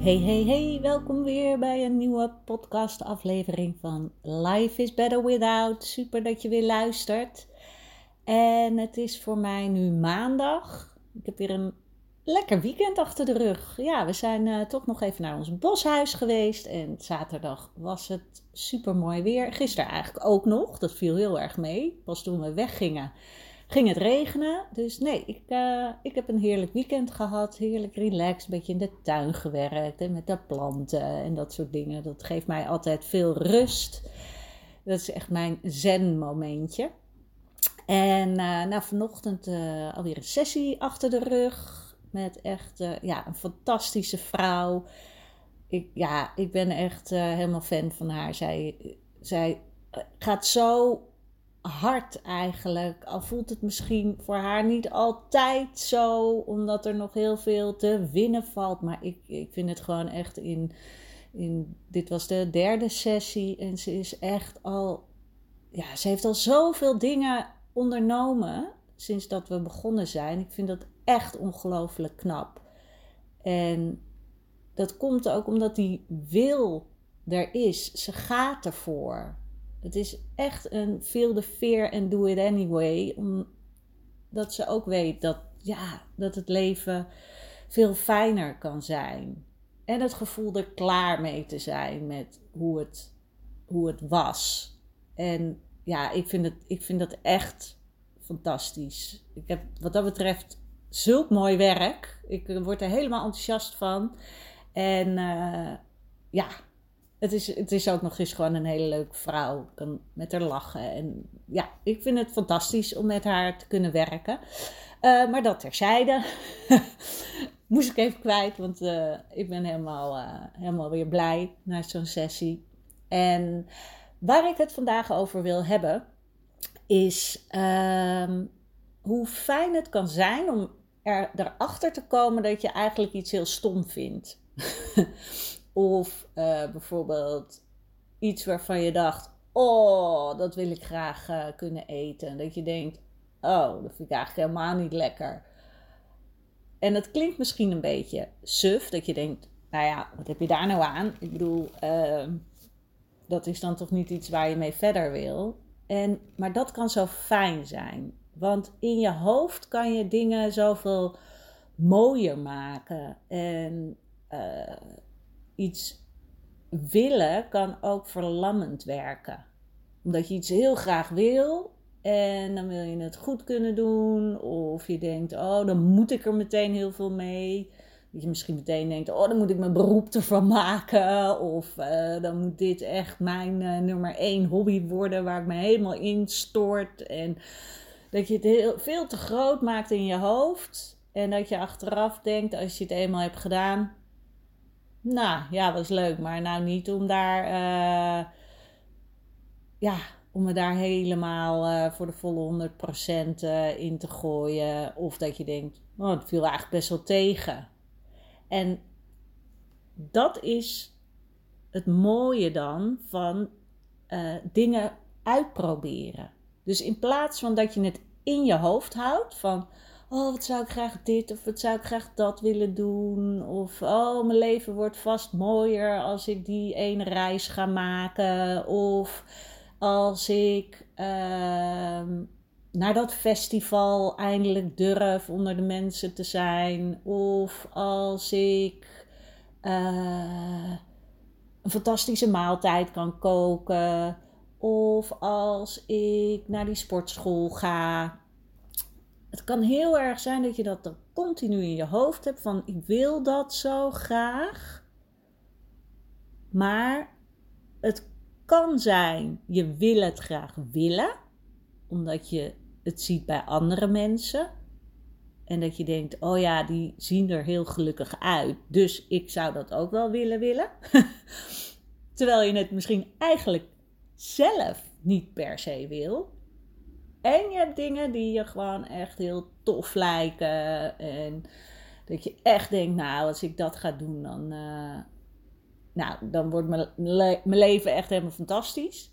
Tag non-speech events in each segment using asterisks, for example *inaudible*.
Hey, hey, hey, welkom weer bij een nieuwe podcast-aflevering van Life is Better Without. Super dat je weer luistert. En het is voor mij nu maandag. Ik heb weer een lekker weekend achter de rug. Ja, we zijn uh, toch nog even naar ons boshuis geweest. En zaterdag was het super mooi weer. Gisteren eigenlijk ook nog. Dat viel heel erg mee. Pas toen we weggingen ging het regenen. Dus nee, ik, uh, ik heb een heerlijk weekend gehad. Heerlijk relaxed. Een beetje in de tuin gewerkt. En met de planten en dat soort dingen. Dat geeft mij altijd veel rust. Dat is echt mijn zen-momentje. En uh, nou, vanochtend uh, alweer een sessie achter de rug. Met echt ja, een fantastische vrouw. Ik, ja, ik ben echt helemaal fan van haar. Zij, zij gaat zo hard eigenlijk. Al voelt het misschien voor haar niet altijd zo, omdat er nog heel veel te winnen valt. Maar ik, ik vind het gewoon echt in, in. Dit was de derde sessie en ze is echt al. Ja, ze heeft al zoveel dingen ondernomen sinds dat we begonnen zijn. Ik vind dat echt ongelooflijk knap. En dat komt ook omdat die wil er is. Ze gaat ervoor. Het is echt een feel the fear and do it anyway. Omdat ze ook weet dat, ja, dat het leven veel fijner kan zijn. En het gevoel er klaar mee te zijn met hoe het, hoe het was. En ja, ik vind, het, ik vind dat echt fantastisch. Ik heb wat dat betreft zulk mooi werk. Ik word er helemaal enthousiast van. En uh, ja, het is, het is ook nog eens gewoon een hele leuke vrouw. Ik kan met haar lachen. En ja, ik vind het fantastisch om met haar te kunnen werken. Uh, maar dat terzijde. *laughs* Moest ik even kwijt, want uh, ik ben helemaal, uh, helemaal weer blij na zo'n sessie. En waar ik het vandaag over wil hebben, is um, hoe fijn het kan zijn om er, erachter te komen dat je eigenlijk iets heel stom vindt. *laughs* Of uh, bijvoorbeeld iets waarvan je dacht: Oh, dat wil ik graag uh, kunnen eten. Dat je denkt: Oh, dat vind ik eigenlijk helemaal niet lekker. En dat klinkt misschien een beetje suf, dat je denkt: Nou ja, wat heb je daar nou aan? Ik bedoel, uh, dat is dan toch niet iets waar je mee verder wil. En, maar dat kan zo fijn zijn. Want in je hoofd kan je dingen zoveel mooier maken. En uh, iets willen kan ook verlammend werken. Omdat je iets heel graag wil en dan wil je het goed kunnen doen. Of je denkt, oh, dan moet ik er meteen heel veel mee. Dat je misschien meteen denkt, oh, dan moet ik mijn beroep ervan maken. Of uh, dan moet dit echt mijn uh, nummer één hobby worden waar ik me helemaal in stort. En dat je het heel, veel te groot maakt in je hoofd. En dat je achteraf denkt, als je het eenmaal hebt gedaan, nou ja, was leuk, maar nou niet om daar, uh, ja, om me daar helemaal uh, voor de volle 100% uh, in te gooien. Of dat je denkt, oh, het viel eigenlijk best wel tegen. En dat is het mooie dan van dingen uitproberen. Dus in plaats van dat je het in je hoofd houdt van oh, wat zou ik graag dit of wat zou ik graag dat willen doen. Of, oh, mijn leven wordt vast mooier als ik die ene reis ga maken. Of als ik uh, naar dat festival eindelijk durf onder de mensen te zijn. Of als ik uh, een fantastische maaltijd kan koken. Of als ik naar die sportschool ga het kan heel erg zijn dat je dat er continu in je hoofd hebt van ik wil dat zo graag. Maar het kan zijn, je wil het graag willen, omdat je het ziet bij andere mensen. En dat je denkt, oh ja, die zien er heel gelukkig uit. Dus ik zou dat ook wel willen willen. *laughs* Terwijl je het misschien eigenlijk zelf niet per se wil. En je hebt dingen die je gewoon echt heel tof lijken. En dat je echt denkt, nou, als ik dat ga doen, dan, uh, nou, dan wordt mijn, le mijn leven echt helemaal fantastisch.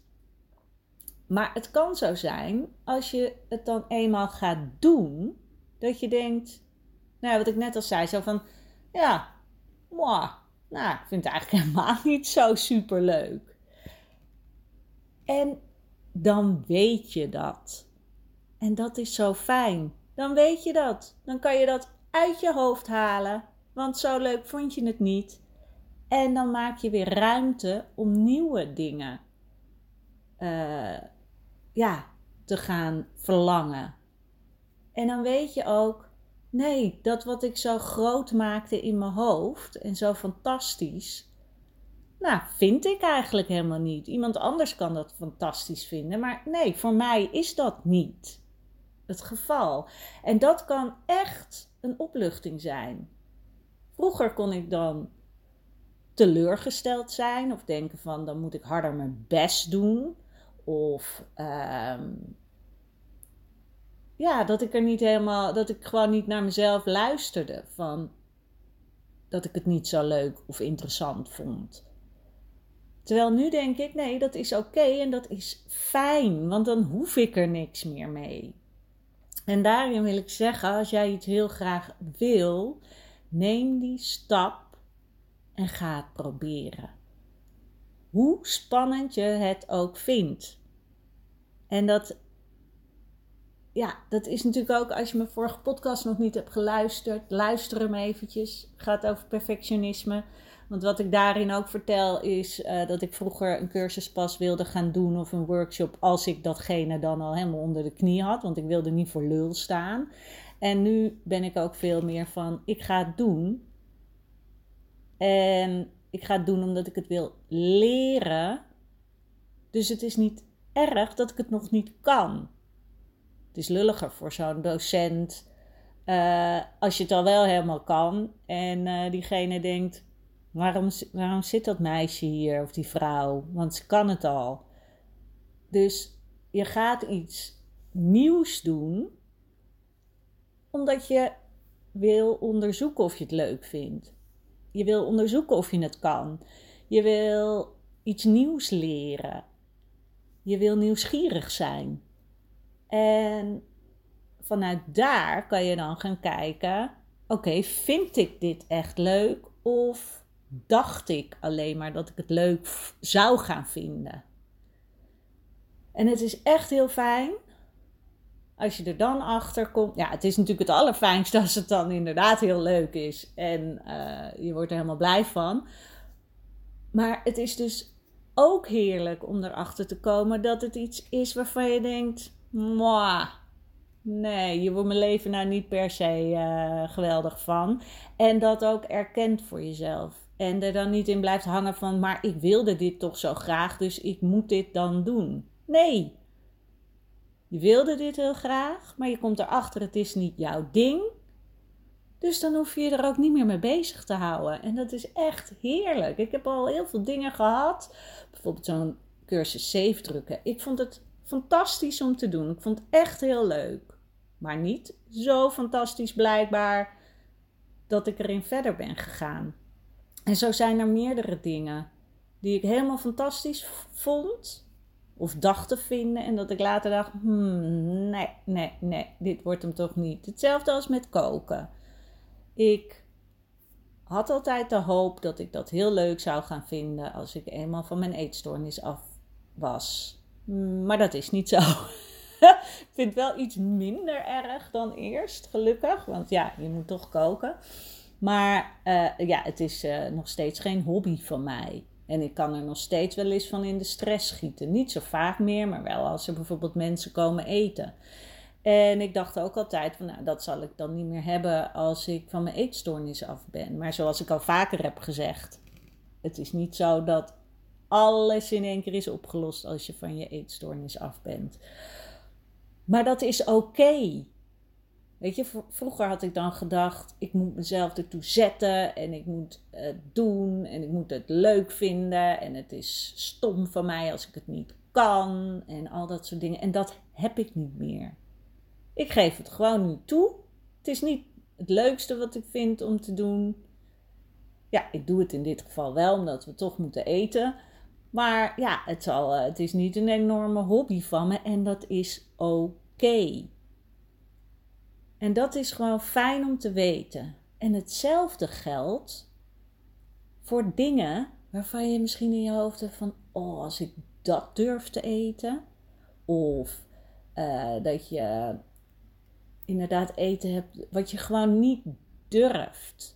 Maar het kan zo zijn, als je het dan eenmaal gaat doen, dat je denkt, nou, wat ik net al zei, zo van, ja, nou, ik vind het eigenlijk *laughs* helemaal niet zo super leuk. En dan weet je dat. En dat is zo fijn. Dan weet je dat. Dan kan je dat uit je hoofd halen, want zo leuk vond je het niet. En dan maak je weer ruimte om nieuwe dingen uh, ja, te gaan verlangen. En dan weet je ook, nee, dat wat ik zo groot maakte in mijn hoofd en zo fantastisch, nou, vind ik eigenlijk helemaal niet. Iemand anders kan dat fantastisch vinden, maar nee, voor mij is dat niet het geval. En dat kan echt een opluchting zijn. Vroeger kon ik dan teleurgesteld zijn of denken van dan moet ik harder mijn best doen. Of ehm, ja, dat ik er niet helemaal, dat ik gewoon niet naar mezelf luisterde. Van dat ik het niet zo leuk of interessant vond. Terwijl nu denk ik, nee, dat is oké en dat is fijn, want dan hoef ik er niks meer mee. En daarin wil ik zeggen, als jij iets heel graag wil, neem die stap en ga het proberen. Hoe spannend je het ook vindt. En dat, ja, dat is natuurlijk ook als je mijn vorige podcast nog niet hebt geluisterd, luister hem eventjes. Het gaat over perfectionisme. Want wat ik daarin ook vertel is uh, dat ik vroeger een cursus pas wilde gaan doen of een workshop als ik datgene dan al helemaal onder de knie had. Want ik wilde niet voor lul staan. En nu ben ik ook veel meer van ik ga het doen. En ik ga het doen omdat ik het wil leren. Dus het is niet erg dat ik het nog niet kan. Het is lulliger voor zo'n docent. Uh, als je het al wel helemaal kan en uh, diegene denkt: Waarom, waarom zit dat meisje hier of die vrouw? Want ze kan het al. Dus je gaat iets nieuws doen omdat je wil onderzoeken of je het leuk vindt. Je wil onderzoeken of je het kan. Je wil iets nieuws leren. Je wil nieuwsgierig zijn. En vanuit daar kan je dan gaan kijken: oké, vind ik dit echt leuk? Of dacht ik alleen maar dat ik het leuk zou gaan vinden. En het is echt heel fijn als je er dan achter komt. Ja, het is natuurlijk het allerfijnste als het dan inderdaad heel leuk is en uh, je wordt er helemaal blij van. Maar het is dus ook heerlijk om erachter te komen dat het iets is waarvan je denkt: Mwah, nee, je wordt mijn leven nou niet per se uh, geweldig van. En dat ook erkent voor jezelf. En er dan niet in blijft hangen van, maar ik wilde dit toch zo graag, dus ik moet dit dan doen. Nee. Je wilde dit heel graag, maar je komt erachter, het is niet jouw ding. Dus dan hoef je je er ook niet meer mee bezig te houden. En dat is echt heerlijk. Ik heb al heel veel dingen gehad. Bijvoorbeeld zo'n cursus safe drukken. Ik vond het fantastisch om te doen. Ik vond het echt heel leuk. Maar niet zo fantastisch blijkbaar dat ik erin verder ben gegaan. En zo zijn er meerdere dingen die ik helemaal fantastisch vond of dacht te vinden en dat ik later dacht, hmm, nee, nee, nee, dit wordt hem toch niet. Hetzelfde als met koken. Ik had altijd de hoop dat ik dat heel leuk zou gaan vinden als ik eenmaal van mijn eetstoornis af was. Maar dat is niet zo. *laughs* ik vind het wel iets minder erg dan eerst, gelukkig. Want ja, je moet toch koken. Maar uh, ja, het is uh, nog steeds geen hobby van mij. En ik kan er nog steeds wel eens van in de stress schieten. Niet zo vaak meer, maar wel als er bijvoorbeeld mensen komen eten. En ik dacht ook altijd van, nou, dat zal ik dan niet meer hebben als ik van mijn eetstoornis af ben. Maar zoals ik al vaker heb gezegd, het is niet zo dat alles in één keer is opgelost als je van je eetstoornis af bent. Maar dat is oké. Weet je, vroeger had ik dan gedacht, ik moet mezelf ertoe zetten en ik moet het doen en ik moet het leuk vinden en het is stom van mij als ik het niet kan en al dat soort dingen. En dat heb ik niet meer. Ik geef het gewoon nu toe. Het is niet het leukste wat ik vind om te doen. Ja, ik doe het in dit geval wel omdat we toch moeten eten. Maar ja, het, zal, eh, het is niet een enorme hobby van me en dat is oké. En dat is gewoon fijn om te weten. En hetzelfde geldt voor dingen waarvan je misschien in je hoofd hebt van, oh, als ik dat durf te eten. Of uh, dat je inderdaad eten hebt wat je gewoon niet durft.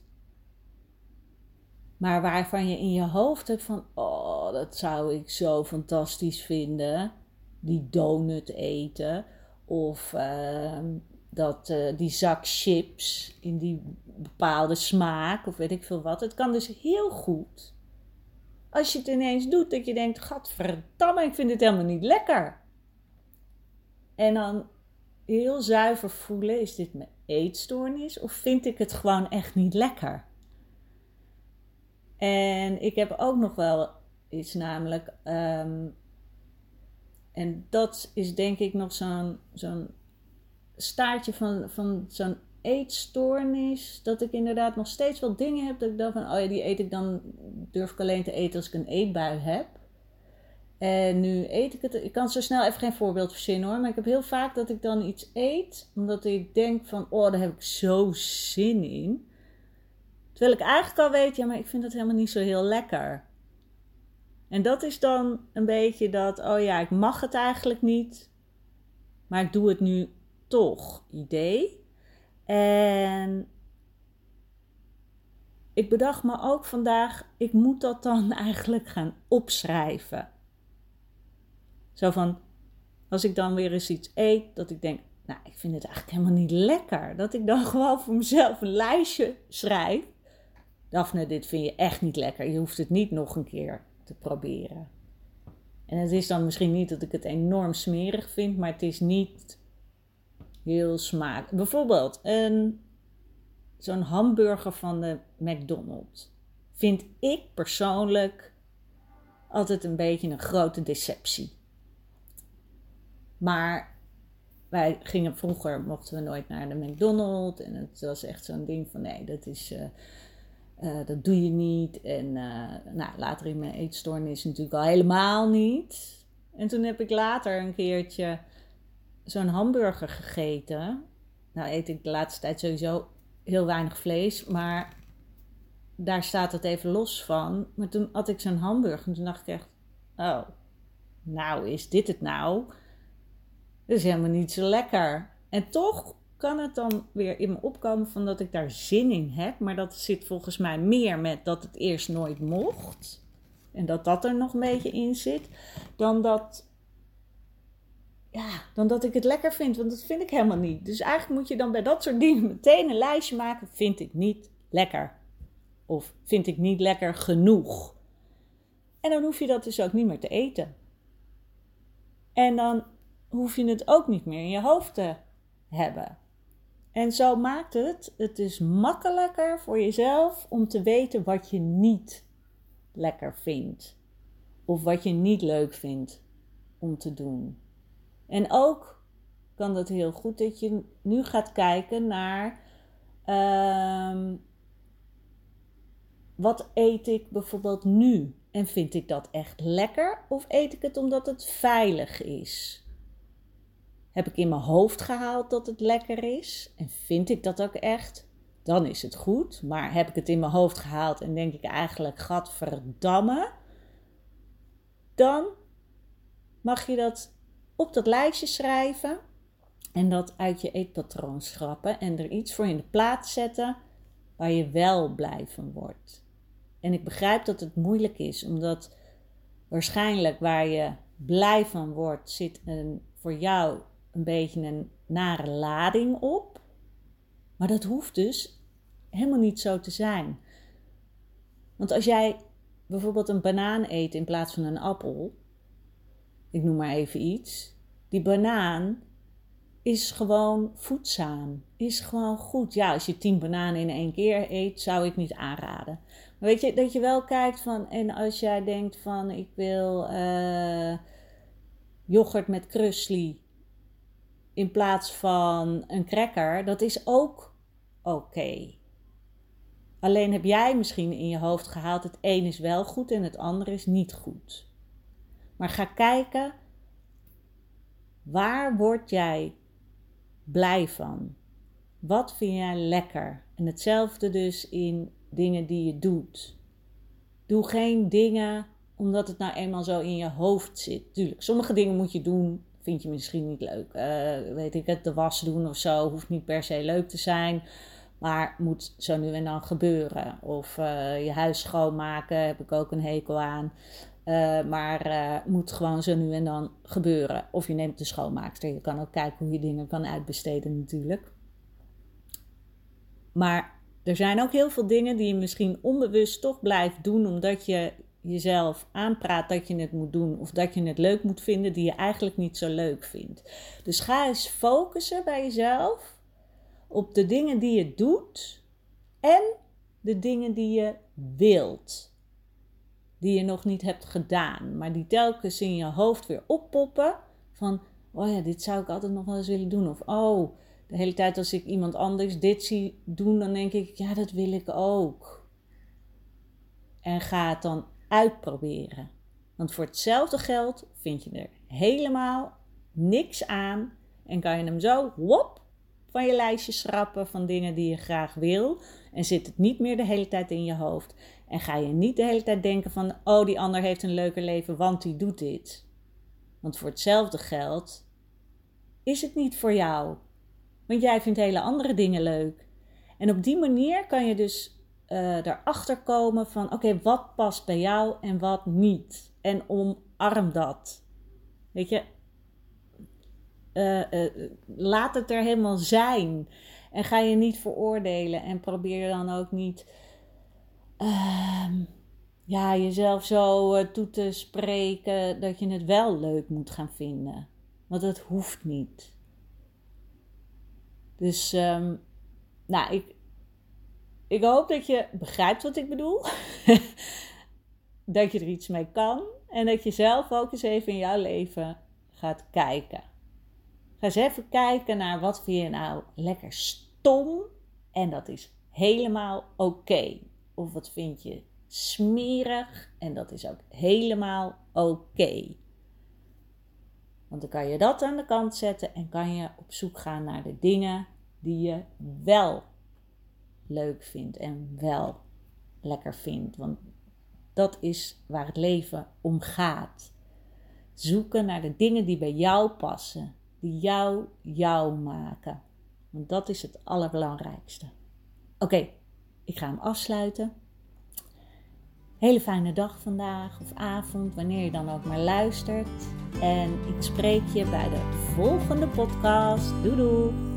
Maar waarvan je in je hoofd hebt van, oh, dat zou ik zo fantastisch vinden. Die donut eten. Of uh, dat, uh, die zak chips in die bepaalde smaak. Of weet ik veel wat. Het kan dus heel goed. Als je het ineens doet, dat je denkt, gadverdamme, ik vind het helemaal niet lekker. En dan heel zuiver voelen: is dit mijn eetstoornis of vind ik het gewoon echt niet lekker? En ik heb ook nog wel iets, namelijk, ehm, en dat is denk ik nog zo'n zo'n staartje van, van zo'n eetstoornis. Dat ik inderdaad nog steeds wel dingen heb dat ik dacht van, oh ja, die eet ik dan, durf ik alleen te eten als ik een eetbui heb. En nu eet ik het. Ik kan zo snel even geen voorbeeld verzinnen hoor. Maar ik heb heel vaak dat ik dan iets eet. Omdat ik denk van, oh, daar heb ik zo zin in. Terwijl ik eigenlijk al weet, ja, maar ik vind dat helemaal niet zo heel lekker. En dat is dan een beetje dat, oh ja, ik mag het eigenlijk niet. Maar ik doe het nu toch idee. En ik bedacht me ook vandaag, ik moet dat dan *laughs* eigenlijk gaan opschrijven. Zo van, als ik dan weer eens iets eet, dat ik denk, nou, ik vind het eigenlijk helemaal niet lekker. Dat ik dan *laughs* gewoon voor mezelf een lijstje schrijf. Daphne, dit vind je echt niet lekker. Je hoeft het niet nog een keer te proberen. En het is dan misschien niet dat ik het enorm smerig vind, maar het is niet heel smaak. Bijvoorbeeld een, zo'n hamburger van de McDonald's. Vind ik persoonlijk altijd een beetje een grote deceptie. Maar wij gingen vroeger, mochten we nooit naar de McDonald's. En het was echt zo'n ding van nee, dat is... Uh, uh, dat doe je niet. En uh, nou, later in mijn eetstoornis natuurlijk al helemaal niet. En toen heb ik later een keertje zo'n hamburger gegeten. Nou eet ik de laatste tijd sowieso heel weinig vlees, maar daar staat het even los van. Maar toen had ik zo'n hamburger en toen dacht ik echt, oh, nou is dit het nou? Dat is helemaal niet zo lekker. En toch kan het dan weer in me opkomen van dat ik daar zin in heb. Maar dat zit volgens mij meer met dat het eerst nooit mocht. En dat dat er nog een beetje in zit. Dan dat, ja, dan dat ik het lekker vind. Want dat vind ik helemaal niet. Dus eigenlijk moet je dan bij dat soort dingen meteen een lijstje maken. Vind ik niet lekker. Of vind ik niet lekker genoeg. En dan hoef je dat dus ook niet meer te eten. En dan hoef je het ook niet meer in je hoofd te hebben. En zo maakt het het is makkelijker voor jezelf om te weten wat je niet lekker vindt. Of wat je niet leuk vindt om te doen. En ook kan dat heel goed dat je nu gaat kijken naar uh, wat eet ik bijvoorbeeld nu? En vind ik dat echt lekker? Of eet ik het omdat het veilig is? Heb ik in mijn hoofd gehaald dat het lekker is? En vind ik dat ook echt? Dan is het goed. Maar heb ik het in mijn hoofd gehaald en denk ik eigenlijk, gadverdamme? Dan mag je dat op dat lijstje schrijven en dat uit je eetpatroon schrappen en er iets voor in de plaats zetten waar je wel blij van wordt. En ik begrijp dat het moeilijk is, omdat waarschijnlijk waar je blij van wordt, zit een voor jou een beetje een nare lading op. Maar dat hoeft dus helemaal niet zo te zijn. Want als jij bijvoorbeeld een banaan eet in plaats van een appel, ik noem maar even iets, die banaan is gewoon voedzaam, is gewoon goed. Ja, als je tien bananen in één keer eet, zou ik niet aanraden. Maar weet je, dat je wel kijkt van, en als jij denkt van, ik wil uh, yoghurt met krusli in plaats van een cracker, dat is ook oké. Alleen heb jij misschien in je hoofd gehaald: het een is wel goed en het andere is niet goed. Maar ga kijken, waar word jij blij van? Wat vind jij lekker? En hetzelfde dus in dingen die je doet. Doe geen dingen omdat het nou eenmaal zo in je hoofd zit. Tuurlijk, sommige dingen moet je doen, vind je misschien niet leuk. Uh, weet ik het, de was doen of zo, hoeft niet per se leuk te zijn. Maar moet zo nu en dan gebeuren. Of uh, je huis schoonmaken, heb ik ook een hekel aan. Uh, maar uh, moet gewoon zo nu en dan gebeuren. Of je neemt de schoonmaakster. Je kan ook kijken hoe je dingen kan uitbesteden natuurlijk. Maar er zijn ook heel veel dingen die je misschien onbewust toch blijft doen. Omdat je jezelf aanpraat dat je het moet doen. Of dat je het leuk moet vinden die je eigenlijk niet zo leuk vindt. Dus ga eens focussen bij jezelf op de dingen die je doet en de dingen die je wilt. Die je nog niet hebt gedaan, maar die telkens in je hoofd weer oppoppen van, oh ja, dit zou ik altijd nog wel eens willen doen. Of, oh, de hele tijd als ik iemand anders dit zie doen, dan denk ik, ja, dat wil ik ook. En ga het dan uitproberen. Want voor hetzelfde geld vind je er helemaal niks aan en kan je hem zo, wop, van je lijstje schrappen van dingen die je graag wil. En zit het niet meer de hele tijd in je hoofd. En ga je niet de hele tijd denken van, oh die ander heeft een leuker leven, want die doet dit. Want voor hetzelfde geld is het niet voor jou. Want jij vindt hele andere dingen leuk. En op die manier kan je dus uh, erachter komen van, oké, wat past bij jou en wat niet. En omarm dat. Weet je, uh, laat het er helemaal zijn. En ga je niet veroordelen. En probeer dan ook niet ehm, ja, jezelf zo uh, toe te spreken dat je het wel leuk moet gaan vinden. Want dat hoeft niet. Dus, um, nou, ik, ik hoop dat je begrijpt wat ik bedoel. *laughs* dat je er iets mee kan. En dat je zelf ook eens even in jouw leven gaat kijken. Ga eens even kijken naar wat vind je nou lekker stom. En dat is helemaal oké. Of wat vind je smerig. En dat is ook helemaal oké. Want dan kan je dat aan de kant zetten en kan je op zoek gaan naar de dingen die je wel leuk vindt en wel lekker vindt. Want dat is waar het leven om gaat. Zoeken naar de dingen die bij jou passen die jou jou maken. Want dat is het allerbelangrijkste. Oké, ik ga hem afsluiten. Hele fijne dag vandaag of avond, wanneer je dan ook maar luistert. En ik spreek je bij de volgende podcast. Doei doei!